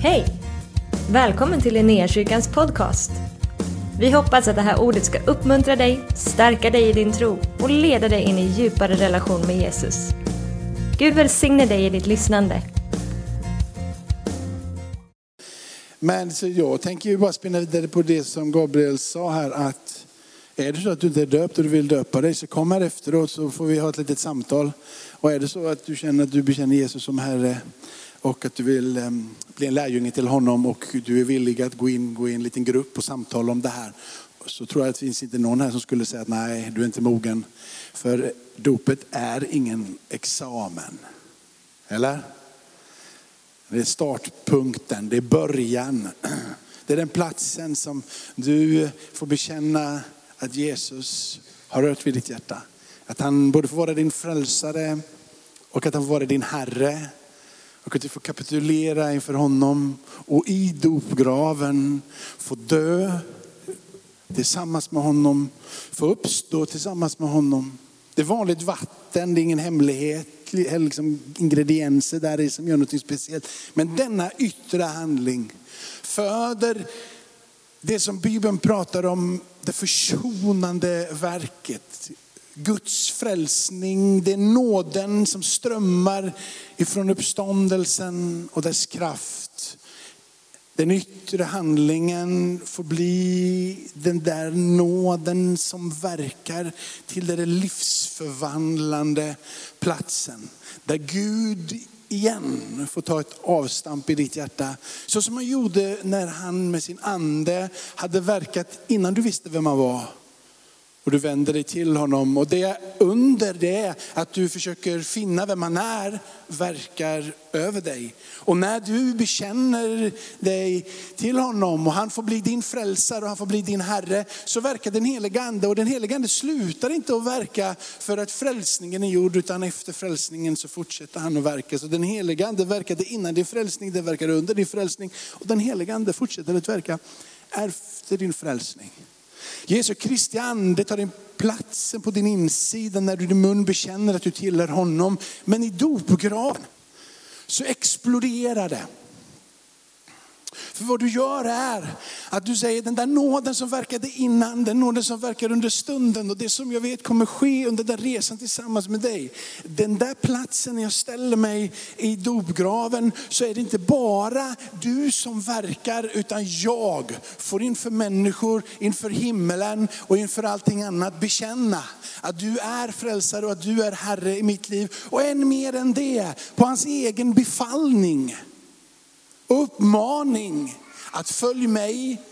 Hej! Välkommen till Linnéakyrkans podcast. Vi hoppas att det här ordet ska uppmuntra dig, stärka dig i din tro och leda dig in i djupare relation med Jesus. Gud välsigne dig i ditt lyssnande. Men så jag tänker ju bara spinna vidare på det som Gabriel sa här att är det så att du inte är döpt och du vill döpa dig så kom här efteråt så får vi ha ett litet samtal. Och är det så att du känner att du bekänner Jesus som Herre och att du vill eh, bli en lärjunge till honom och du är villig att gå in, gå in i en liten grupp och samtala om det här. Så tror jag att det finns inte någon här som skulle säga att nej, du är inte mogen. För dopet är ingen examen. Eller? Det är startpunkten, det är början. Det är den platsen som du får bekänna att Jesus har rört vid ditt hjärta. Att han både får vara din frälsare och att han får vara din Herre. Och att du får kapitulera inför honom och i dopgraven få dö tillsammans med honom, få uppstå tillsammans med honom. Det är vanligt vatten, det är ingen hemlighet, liksom ingredienser där i som gör något speciellt. Men denna yttre handling föder det som Bibeln pratar om, det försonande verket. Guds frälsning, det är nåden som strömmar ifrån uppståndelsen och dess kraft. Den yttre handlingen får bli den där nåden som verkar till den livsförvandlande platsen. Där Gud igen får ta ett avstamp i ditt hjärta. Så som han gjorde när han med sin ande hade verkat innan du visste vem han var. Och du vänder dig till honom. Och det under det att du försöker finna vem han är, verkar över dig. Och när du bekänner dig till honom och han får bli din frälsare och han får bli din herre, så verkar den heliga ande. Och den heliga ande slutar inte att verka för att frälsningen är gjord, utan efter frälsningen så fortsätter han att verka. Så den heliga ande verkade innan din frälsning, den verkar under din frälsning. Och den heliga ande fortsätter att verka efter din frälsning. Jesu Kristi ande tar in platsen på din insida när du i din mun bekänner att du tillhör honom. Men i dopgraven så exploderar det. För vad du gör är att du säger den där nåden som verkade innan, den nåden som verkar under stunden och det som jag vet kommer ske under den resan tillsammans med dig. Den där platsen när jag ställer mig i dopgraven så är det inte bara du som verkar utan jag får inför människor, inför himmelen och inför allting annat bekänna att du är frälsare och att du är Herre i mitt liv. Och än mer än det, på hans egen befallning uppmaning att följ mig.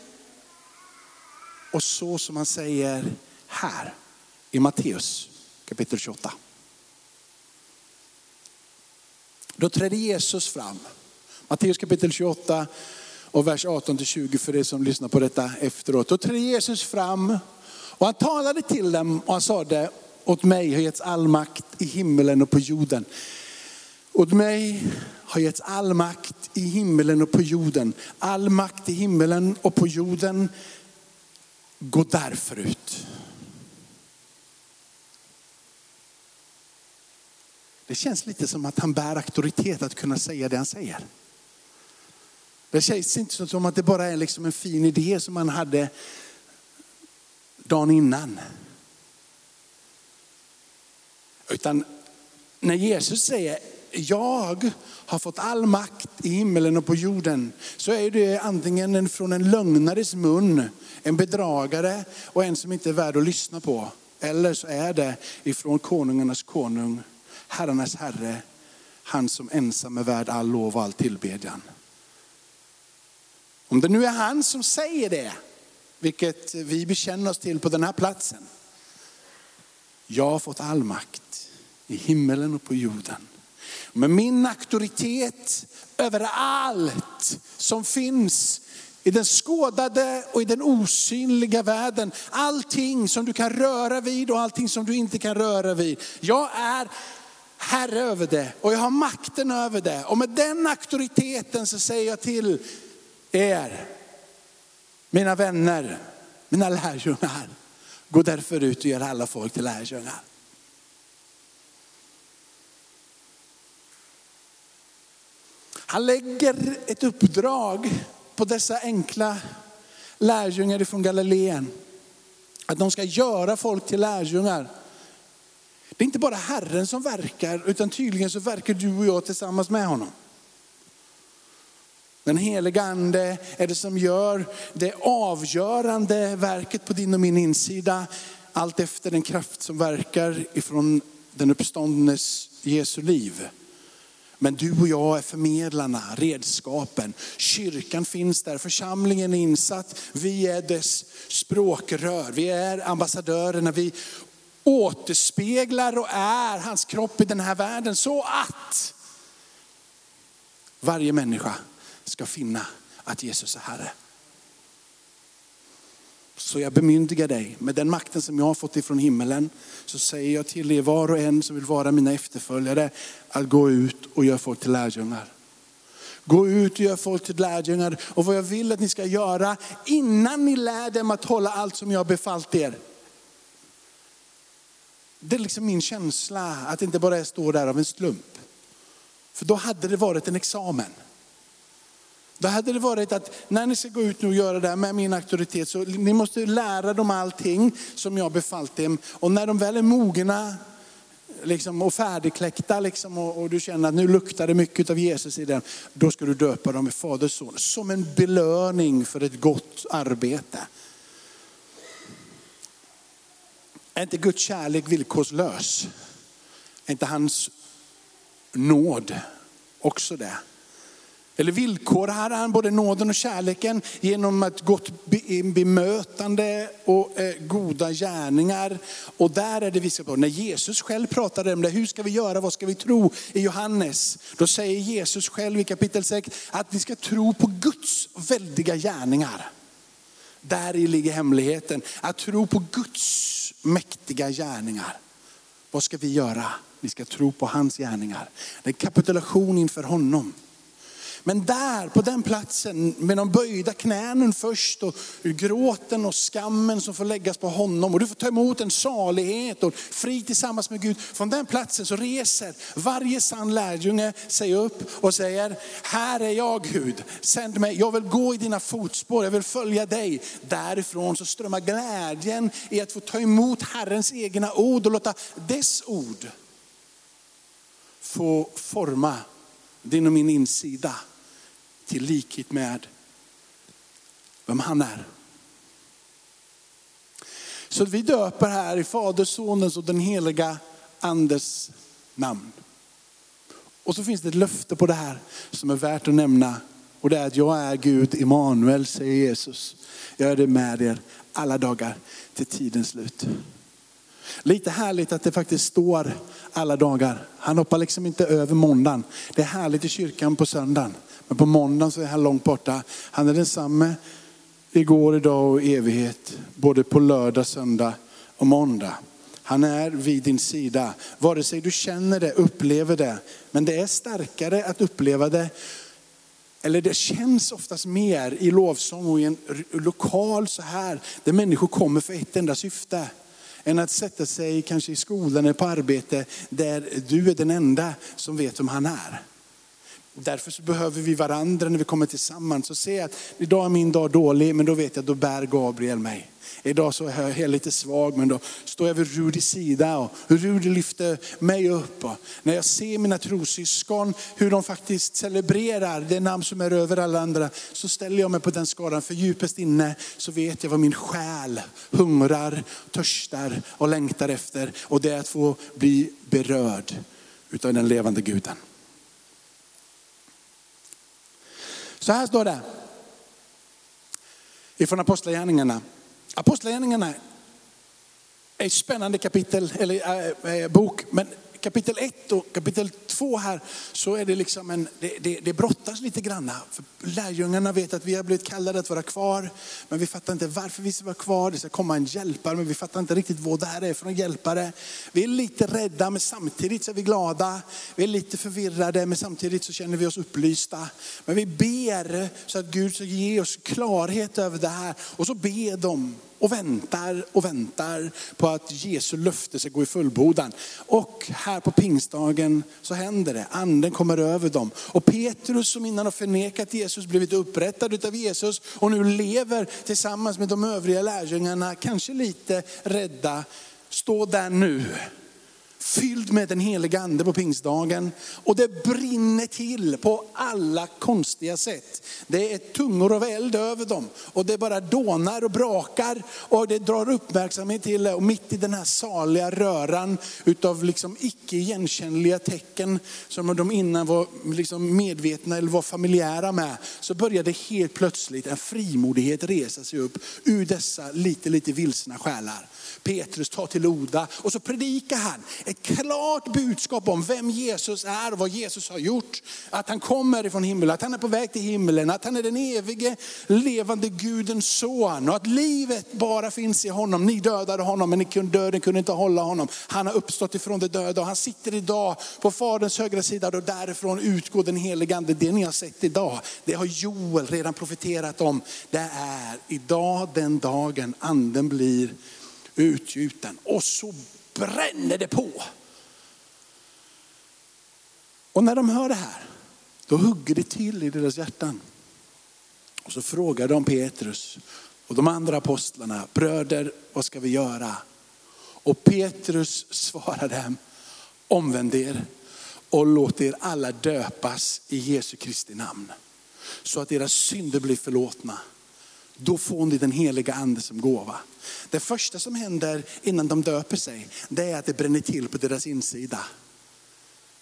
Och så som han säger här i Matteus kapitel 28. Då trädde Jesus fram. Matteus kapitel 28 och vers 18 till 20 för er som lyssnar på detta efteråt. Då trädde Jesus fram och han talade till dem och han sade, åt mig har getts all makt i himmelen och på jorden. Åt mig har getts all makt i himmelen och på jorden. All makt i himmelen och på jorden. Gå därför ut. Det känns lite som att han bär auktoritet att kunna säga det han säger. Det känns inte som att det bara är liksom en fin idé som han hade dagen innan. Utan när Jesus säger jag har fått all makt i himmelen och på jorden, så är det antingen från en lögnares mun, en bedragare och en som inte är värd att lyssna på. Eller så är det ifrån konungarnas konung, herrarnas herre, han som ensam är värd all lov och all tillbedjan. Om det nu är han som säger det, vilket vi bekänner oss till på den här platsen. Jag har fått all makt i himmelen och på jorden. Med min auktoritet över allt som finns i den skådade och i den osynliga världen. Allting som du kan röra vid och allting som du inte kan röra vid. Jag är herre över det och jag har makten över det. Och med den auktoriteten så säger jag till er, mina vänner, mina lärjungar, gå därför ut och gör alla folk till lärjungar. Han lägger ett uppdrag på dessa enkla lärjungar ifrån Galileen. Att de ska göra folk till lärjungar. Det är inte bara Herren som verkar, utan tydligen så verkar du och jag tillsammans med honom. Den heliga ande är det som gör det avgörande verket på din och min insida. Allt efter den kraft som verkar ifrån den uppståndnes Jesu liv. Men du och jag är förmedlarna, redskapen. Kyrkan finns där, församlingen är insatt. Vi är dess språkrör, vi är ambassadörerna. Vi återspeglar och är hans kropp i den här världen så att varje människa ska finna att Jesus är Herre. Så jag bemyndigar dig med den makten som jag har fått ifrån himmelen. Så säger jag till er var och en som vill vara mina efterföljare att gå ut och göra folk till lärjungar. Gå ut och gör folk till lärjungar. Och vad jag vill att ni ska göra innan ni lär dem att hålla allt som jag har befallt er. Det är liksom min känsla att det inte bara står där av en slump. För då hade det varit en examen. Då hade det varit att när ni ska gå ut nu och göra det här med min auktoritet så ni måste lära dem allting som jag befallt dem. Och när de väl är mogna liksom, och färdigkläckta liksom, och, och, du känner att nu luktar det mycket av Jesus i den. Då ska du döpa dem i Faders son. Som en belöning för ett gott arbete. Är inte Guds kärlek villkorslös? Är inte hans nåd också det? Eller villkorar han både nåden och kärleken genom ett gott bemötande och eh, goda gärningar. Och där är det vi ska på. När Jesus själv pratade om det, hur ska vi göra, vad ska vi tro? I Johannes, då säger Jesus själv i kapitel 6 att vi ska tro på Guds väldiga gärningar. Där i ligger hemligheten, att tro på Guds mäktiga gärningar. Vad ska vi göra? Vi ska tro på hans gärningar. Det är kapitulation inför honom. Men där, på den platsen, med de böjda knänen först och gråten och skammen som får läggas på honom. Och du får ta emot en salighet och fri tillsammans med Gud. Från den platsen så reser varje sann lärjunge sig upp och säger, här är jag Gud, sänd mig, jag vill gå i dina fotspår, jag vill följa dig. Därifrån så strömmar glädjen i att få ta emot Herrens egna ord och låta dess ord få forma din och min insida till likhet med vem han är. Så vi döper här i Faders, Sonens och den heliga Andes namn. Och så finns det ett löfte på det här som är värt att nämna. Och det är att jag är Gud, Immanuel, säger Jesus. Jag är det med er alla dagar till tidens slut. Lite härligt att det faktiskt står alla dagar. Han hoppar liksom inte över måndagen. Det är härligt i kyrkan på söndagen. Men på måndagen så är han långt borta. Han är densamme igår, idag och i evighet. Både på lördag, söndag och måndag. Han är vid din sida. Vare sig du känner det, upplever det. Men det är starkare att uppleva det. Eller det känns oftast mer i lovsång och i en lokal så här. Där människor kommer för ett enda syfte än att sätta sig kanske i skolan eller på arbete där du är den enda som vet vem han är. Därför så behöver vi varandra när vi kommer tillsammans och se att idag är min dag dålig, men då vet jag att då bär Gabriel mig. Idag så är jag lite svag, men då står jag vid Rudis sida och Rudi lyfter mig upp. Och när jag ser mina trosyskon, hur de faktiskt celebrerar det namn som är över alla andra, så ställer jag mig på den skadan. För djupast inne så vet jag vad min själ hungrar, törstar och längtar efter. Och det är att få bli berörd utav den levande guden. Så här står det ifrån Apostlagärningarna. Apostlagärningarna är ett spännande kapitel, eller äh, bok, men kapitel 1 och kapitel Två här så är det liksom en, det, det, det brottas lite granna. För lärjungarna vet att vi har blivit kallade att vara kvar, men vi fattar inte varför vi ska vara kvar. Det ska komma en hjälpare, men vi fattar inte riktigt vad det här är för en hjälpare. Vi är lite rädda, men samtidigt så är vi glada. Vi är lite förvirrade, men samtidigt så känner vi oss upplysta. Men vi ber så att Gud ska ge oss klarhet över det här. Och så ber de och väntar och väntar på att Jesu löfte ska gå i fullbordan. Och här på pingstdagen så händer det. Anden kommer över dem. Och Petrus som innan har förnekat Jesus, blivit upprättad av Jesus och nu lever tillsammans med de övriga lärjungarna, kanske lite rädda, står där nu fylld med den heliga ande på pingstdagen. Och det brinner till på alla konstiga sätt. Det är tungor av eld över dem. Och det bara dånar och brakar och det drar uppmärksamhet till det. Och mitt i den här saliga röran utav liksom icke igenkännliga tecken som de innan var liksom medvetna eller var familjära med. Så började helt plötsligt en frimodighet resa sig upp ur dessa lite, lite vilsna själar. Petrus tar till orda och så predikar han ett klart budskap om vem Jesus är och vad Jesus har gjort. Att han kommer ifrån himlen, att han är på väg till himlen, att han är den evige levande Gudens son och att livet bara finns i honom. Ni dödade honom men döden kunde inte hålla honom. Han har uppstått ifrån de döda och han sitter idag på Faderns högra sida och därifrån utgår den helige ande. Det ni har sett idag, det har Joel redan profeterat om. Det är idag den dagen anden blir utgjuten. Och så bränner det på. Och när de hör det här, då hugger det till i deras hjärtan. Och så frågar de Petrus och de andra apostlarna, bröder vad ska vi göra? Och Petrus svarar dem, omvänd er och låt er alla döpas i Jesu Kristi namn. Så att deras synder blir förlåtna. Då får ni den heliga ande som gåva. Det första som händer innan de döper sig, det är att det bränner till på deras insida.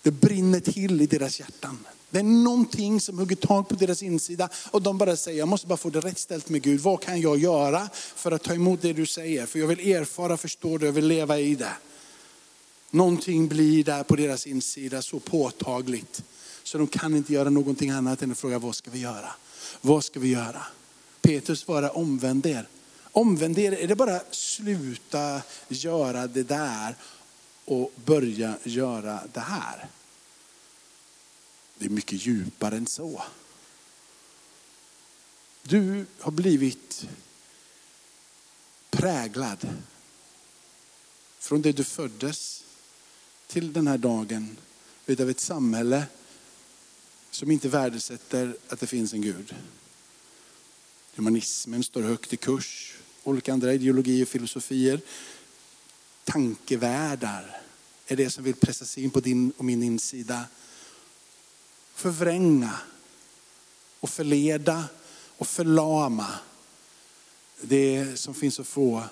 Det brinner till i deras hjärtan. Det är någonting som hugger tag på deras insida och de bara säger, jag måste bara få det rätt ställt med Gud. Vad kan jag göra för att ta emot det du säger? För jag vill erfara, förstå det, jag vill leva i det. Någonting blir där på deras insida så påtagligt så de kan inte göra någonting annat än att fråga, vad ska vi göra? Vad ska vi göra? Petrus svarar, omvänd er. Omvänd er, är det bara sluta göra det där och börja göra det här? Det är mycket djupare än så. Du har blivit präglad från det du föddes till den här dagen utav ett samhälle som inte värdesätter att det finns en Gud. Humanismen står högt i kurs. Olika andra ideologier och filosofier. Tankevärldar är det som vill pressa sig in på din och min insida. Förvränga och förleda och förlama det som finns att få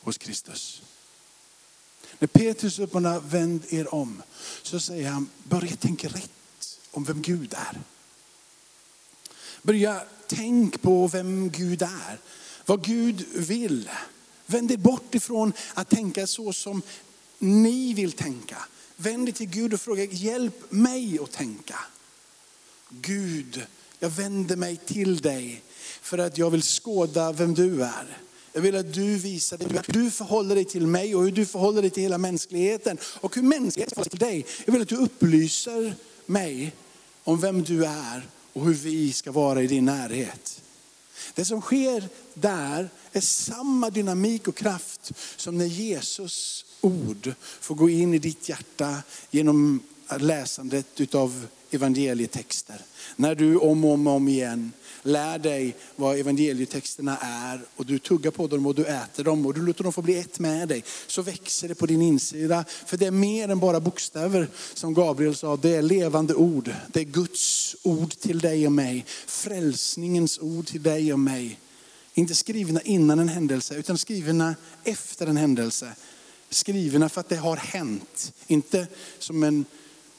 hos Kristus. När Petrus uppmanar vänd er om så säger han börja tänka rätt om vem Gud är. Börja tänk på vem Gud är, vad Gud vill. Vänd er bort ifrån att tänka så som ni vill tänka. Vänd er till Gud och fråga, hjälp mig att tänka. Gud, jag vänder mig till dig för att jag vill skåda vem du är. Jag vill att du visar dig, hur du förhåller dig till mig och hur du förhåller dig till hela mänskligheten. Och hur mänskligheten förhåller sig till dig. Jag vill att du upplyser mig om vem du är och hur vi ska vara i din närhet. Det som sker där är samma dynamik och kraft som när Jesus ord får gå in i ditt hjärta genom läsandet av evangelietexter. När du om och om, om igen lär dig vad evangelietexterna är och du tuggar på dem och du äter dem och du låter dem få bli ett med dig. Så växer det på din insida. För det är mer än bara bokstäver som Gabriel sa. Det är levande ord. Det är Guds ord till dig och mig. Frälsningens ord till dig och mig. Inte skrivna innan en händelse utan skrivna efter en händelse. Skrivna för att det har hänt. Inte som en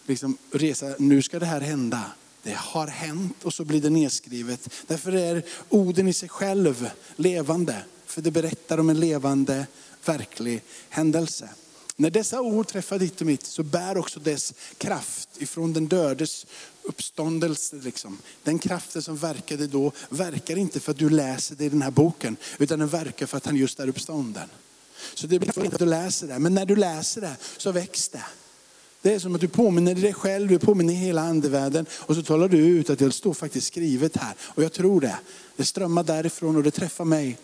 liksom, resa, nu ska det här hända. Det har hänt och så blir det nedskrivet. Därför är orden i sig själv levande. För det berättar om en levande, verklig händelse. När dessa ord träffar ditt och mitt så bär också dess kraft ifrån den dödes uppståndelse. Liksom. Den kraften som verkade då verkar inte för att du läser det i den här boken, utan den verkar för att han just är uppstånden. Så det blir inte att du läser det, men när du läser det så väcks det. Det är som att du påminner dig själv, du påminner hela andevärlden och så talar du ut att det står faktiskt skrivet här. Och jag tror det. Det strömmar därifrån och det träffar mig.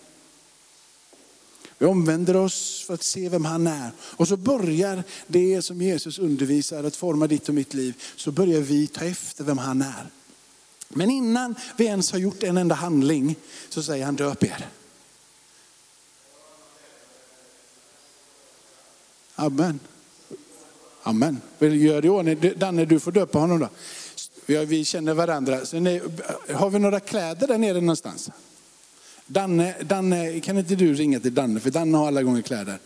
Vi omvänder oss för att se vem han är. Och så börjar det som Jesus undervisar att forma ditt och mitt liv. Så börjar vi ta efter vem han är. Men innan vi ens har gjort en enda handling så säger han döp er. Amen. Amen. Gör det i ordning. Danne, du får döpa honom då. Vi känner varandra. Så ni, har vi några kläder där nere någonstans? Danne, Danne, kan inte du ringa till Danne? För Danne har alla gånger kläder.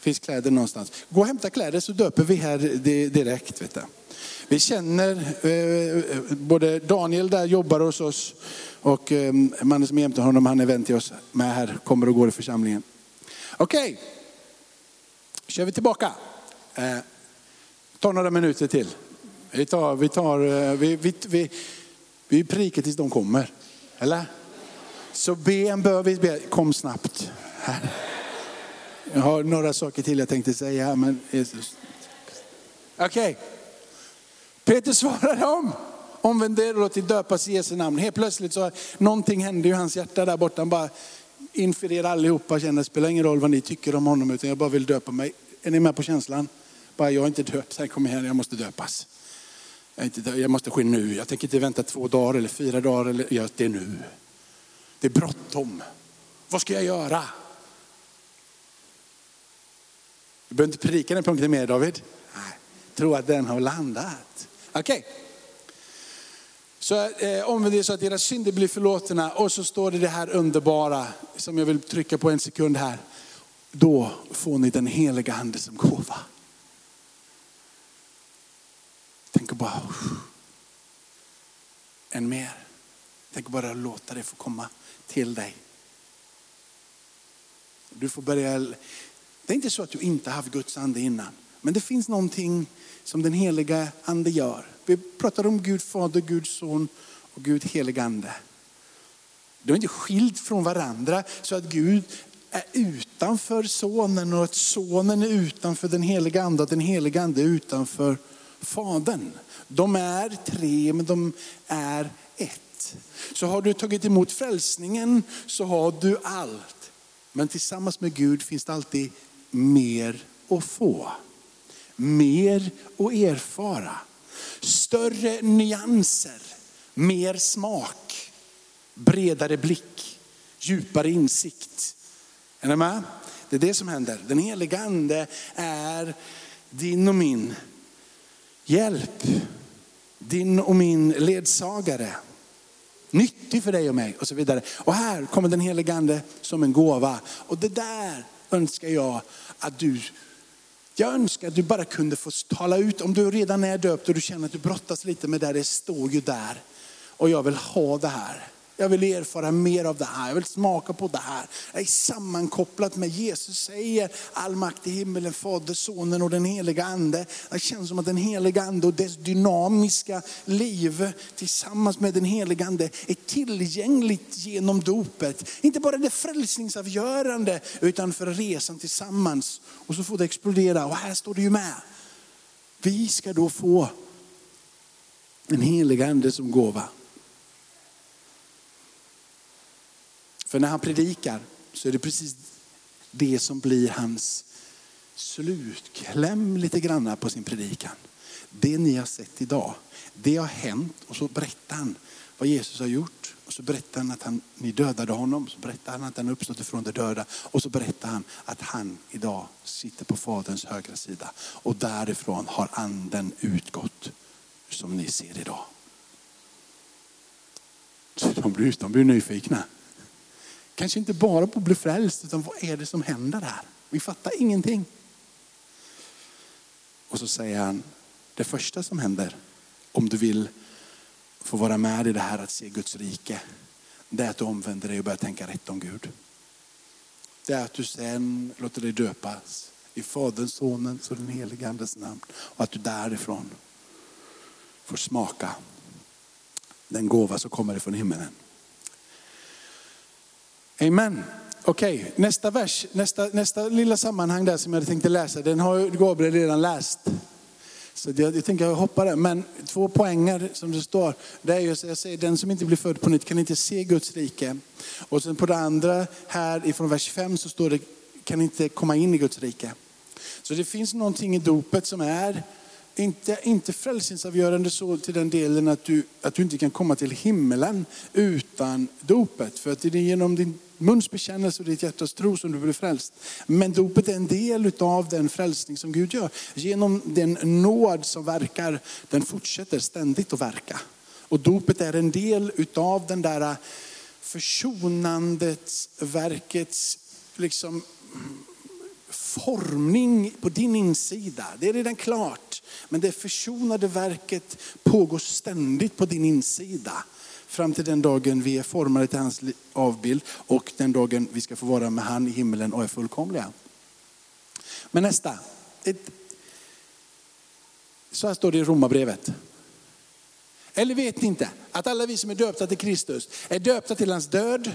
Finns kläder någonstans. Gå och hämta kläder så döper vi här direkt. Vet du. Vi känner, eh, både Daniel där jobbar hos oss och eh, mannen som jämte honom, han är vän till oss med här, kommer och går i församlingen. Okej, okay. kör vi tillbaka. Eh, tar några minuter till. Vi tar, vi tar, eh, vi, vi, vi, vi prikar tills de kommer. Eller? Så be en bön, vi be, kom snabbt. Jag har några saker till jag tänkte säga, men Jesus. Okej. Okay. Peter svarade om. Omvänd er och låt er döpas i Jesu namn. Helt plötsligt så någonting hände i hans hjärta där borta. Han bara inför er allihopa känner, det spelar ingen roll vad ni tycker om honom, utan jag bara vill döpa mig. Är ni med på känslan? Bara, jag är inte döpt, här kom igen, jag måste döpas. Jag, inte, jag måste ske nu. Jag tänker inte vänta två dagar eller fyra dagar. Eller, ja, det är nu. Det är bråttom. Vad ska jag göra? Du behöver inte predika den punkten mer David. Nej, tro att den har landat. Okej. Okay. Så eh, det så att era synder blir förlåtna. Och så står det det här underbara som jag vill trycka på en sekund här. Då får ni den heliga ande som gåva. Tänker bara, en mer. Tänk bara låta det få komma till dig. Du får börja, det är inte så att du inte haft Guds ande innan. Men det finns någonting som den heliga ande gör. Vi pratar om Gud fader, Gud son och Gud helig ande. De är inte skilt från varandra så att Gud är utanför sonen och att sonen är utanför den heliga ande och att den heliga ande är utanför fadern. De är tre men de är ett. Så har du tagit emot frälsningen så har du allt. Men tillsammans med Gud finns det alltid mer att få. Mer att erfara. Större nyanser, mer smak, bredare blick, djupare insikt. Är ni med? Det är det som händer. Den heliga ande är din och min hjälp. Din och min ledsagare. Nyttig för dig och mig och så vidare. Och här kommer den helige ande som en gåva. Och det där önskar jag att du jag önskar att du bara kunde få tala ut, om du redan är döpt och du känner att du brottas lite med det, det står ju där. Och jag vill ha det här. Jag vill erfara mer av det här. Jag vill smaka på det här. Jag är sammankopplat med Jesus säger all makt i himmelen, Fader, Sonen och den heliga Ande. Det känns som att den heliga Ande och dess dynamiska liv tillsammans med den heliga Ande är tillgängligt genom dopet. Inte bara det frälsningsavgörande utan för resan tillsammans. Och så får det explodera och här står det ju med. Vi ska då få den heliga Ande som gåva. För när han predikar så är det precis det som blir hans slutkläm lite grann på sin predikan. Det ni har sett idag, det har hänt och så berättar han vad Jesus har gjort. Och så berättar han att han, ni dödade honom, så berättar han att han uppstått ifrån de döda. Och så berättar han att han idag sitter på Faderns högra sida. Och därifrån har anden utgått som ni ser idag. Så de blir, de blir nyfikna. Kanske inte bara på att bli frälst, utan vad är det som händer här? Vi fattar ingenting. Och så säger han, det första som händer om du vill få vara med i det här att se Guds rike, det är att du omvänder dig och börjar tänka rätt om Gud. Det är att du sen låter dig döpas i Faderns, Sonens och den helige Andes namn. Och att du därifrån får smaka den gåva som kommer ifrån himmelen. Amen. Okej, okay. nästa vers, nästa, nästa lilla sammanhang där som jag tänkte läsa, den har Gabriel redan läst. Så jag, jag tänker jag hoppar där. Men två poänger som det står, det är ju jag säger, den som inte blir född på nytt kan inte se Guds rike. Och sen på det andra här ifrån vers 5 så står det kan inte komma in i Guds rike. Så det finns någonting i dopet som är inte, inte frälsningsavgörande så till den delen att du, att du inte kan komma till himmelen utan dopet. För att det är genom din muns bekännelse och ditt hjärtas tro som du blir frälst. Men dopet är en del av den frälsning som Gud gör. Genom den nåd som verkar, den fortsätter ständigt att verka. Och dopet är en del av den där försonandets verkets liksom formning på din insida. Det är redan klart. Men det försonade verket pågår ständigt på din insida. Fram till den dagen vi är formade till hans avbild och den dagen vi ska få vara med han i himlen och är fullkomliga. Men nästa. Ett, så här står det i Romarbrevet. Eller vet ni inte att alla vi som är döpta till Kristus är döpta till hans död.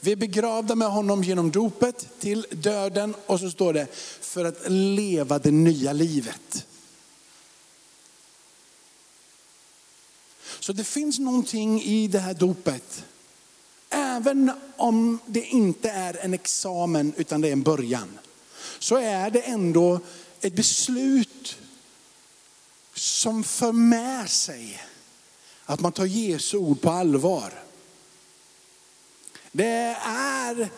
Vi är begravda med honom genom dopet till döden och så står det för att leva det nya livet. Så det finns någonting i det här dopet. Även om det inte är en examen utan det är en början. Så är det ändå ett beslut som för med sig att man tar Jesu ord på allvar. Det är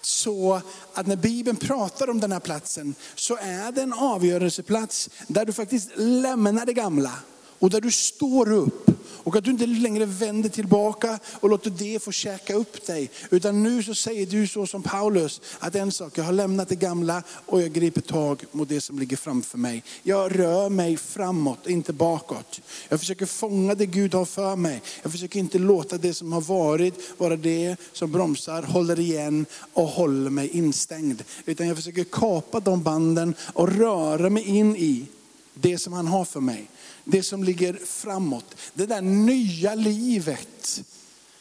så att när Bibeln pratar om den här platsen så är det en avgörelseplats där du faktiskt lämnar det gamla och där du står upp och att du inte längre vänder tillbaka och låter det få käka upp dig. Utan nu så säger du så som Paulus, att en sak, jag har lämnat det gamla och jag griper tag mot det som ligger framför mig. Jag rör mig framåt, inte bakåt. Jag försöker fånga det Gud har för mig. Jag försöker inte låta det som har varit vara det som bromsar, håller igen och håller mig instängd. Utan jag försöker kapa de banden och röra mig in i det som han har för mig det som ligger framåt. Det där nya livet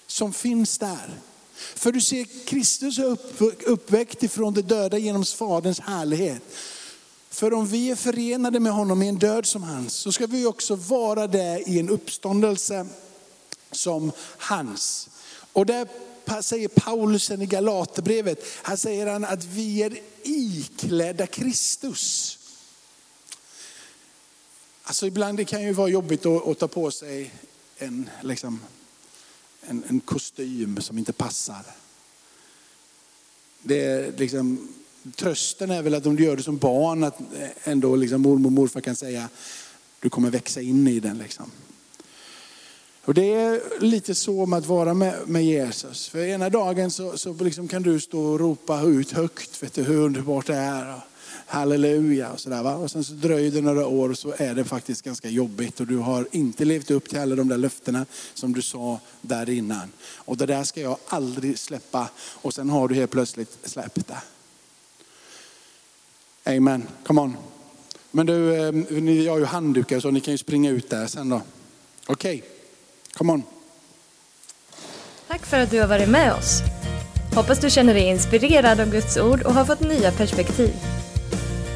som finns där. För du ser, Kristus är uppväckt ifrån det döda genom Faderns härlighet. För om vi är förenade med honom i en död som hans, så ska vi också vara det i en uppståndelse som hans. Och där säger Paulus i Galaterbrevet, här säger han att vi är iklädda Kristus. Alltså ibland det kan ju vara jobbigt att, att ta på sig en, liksom, en, en kostym som inte passar. Det är liksom, trösten är väl att om du gör det som barn, att ändå liksom mormor och morfar kan säga, du kommer växa in i den. Liksom. Och det är lite så med att vara med, med Jesus. För ena dagen så, så liksom kan du stå och ropa ut högt, vet du hur underbart det är halleluja och sådär. Va? Och sen så dröjer det några år och så är det faktiskt ganska jobbigt och du har inte levt upp till alla de där löftena som du sa där innan. Och det där ska jag aldrig släppa och sen har du helt plötsligt släppt det. Amen, come on. Men du, ehm, ni har ju handdukar så ni kan ju springa ut där sen då. Okej, okay. come on. Tack för att du har varit med oss. Hoppas du känner dig inspirerad av Guds ord och har fått nya perspektiv.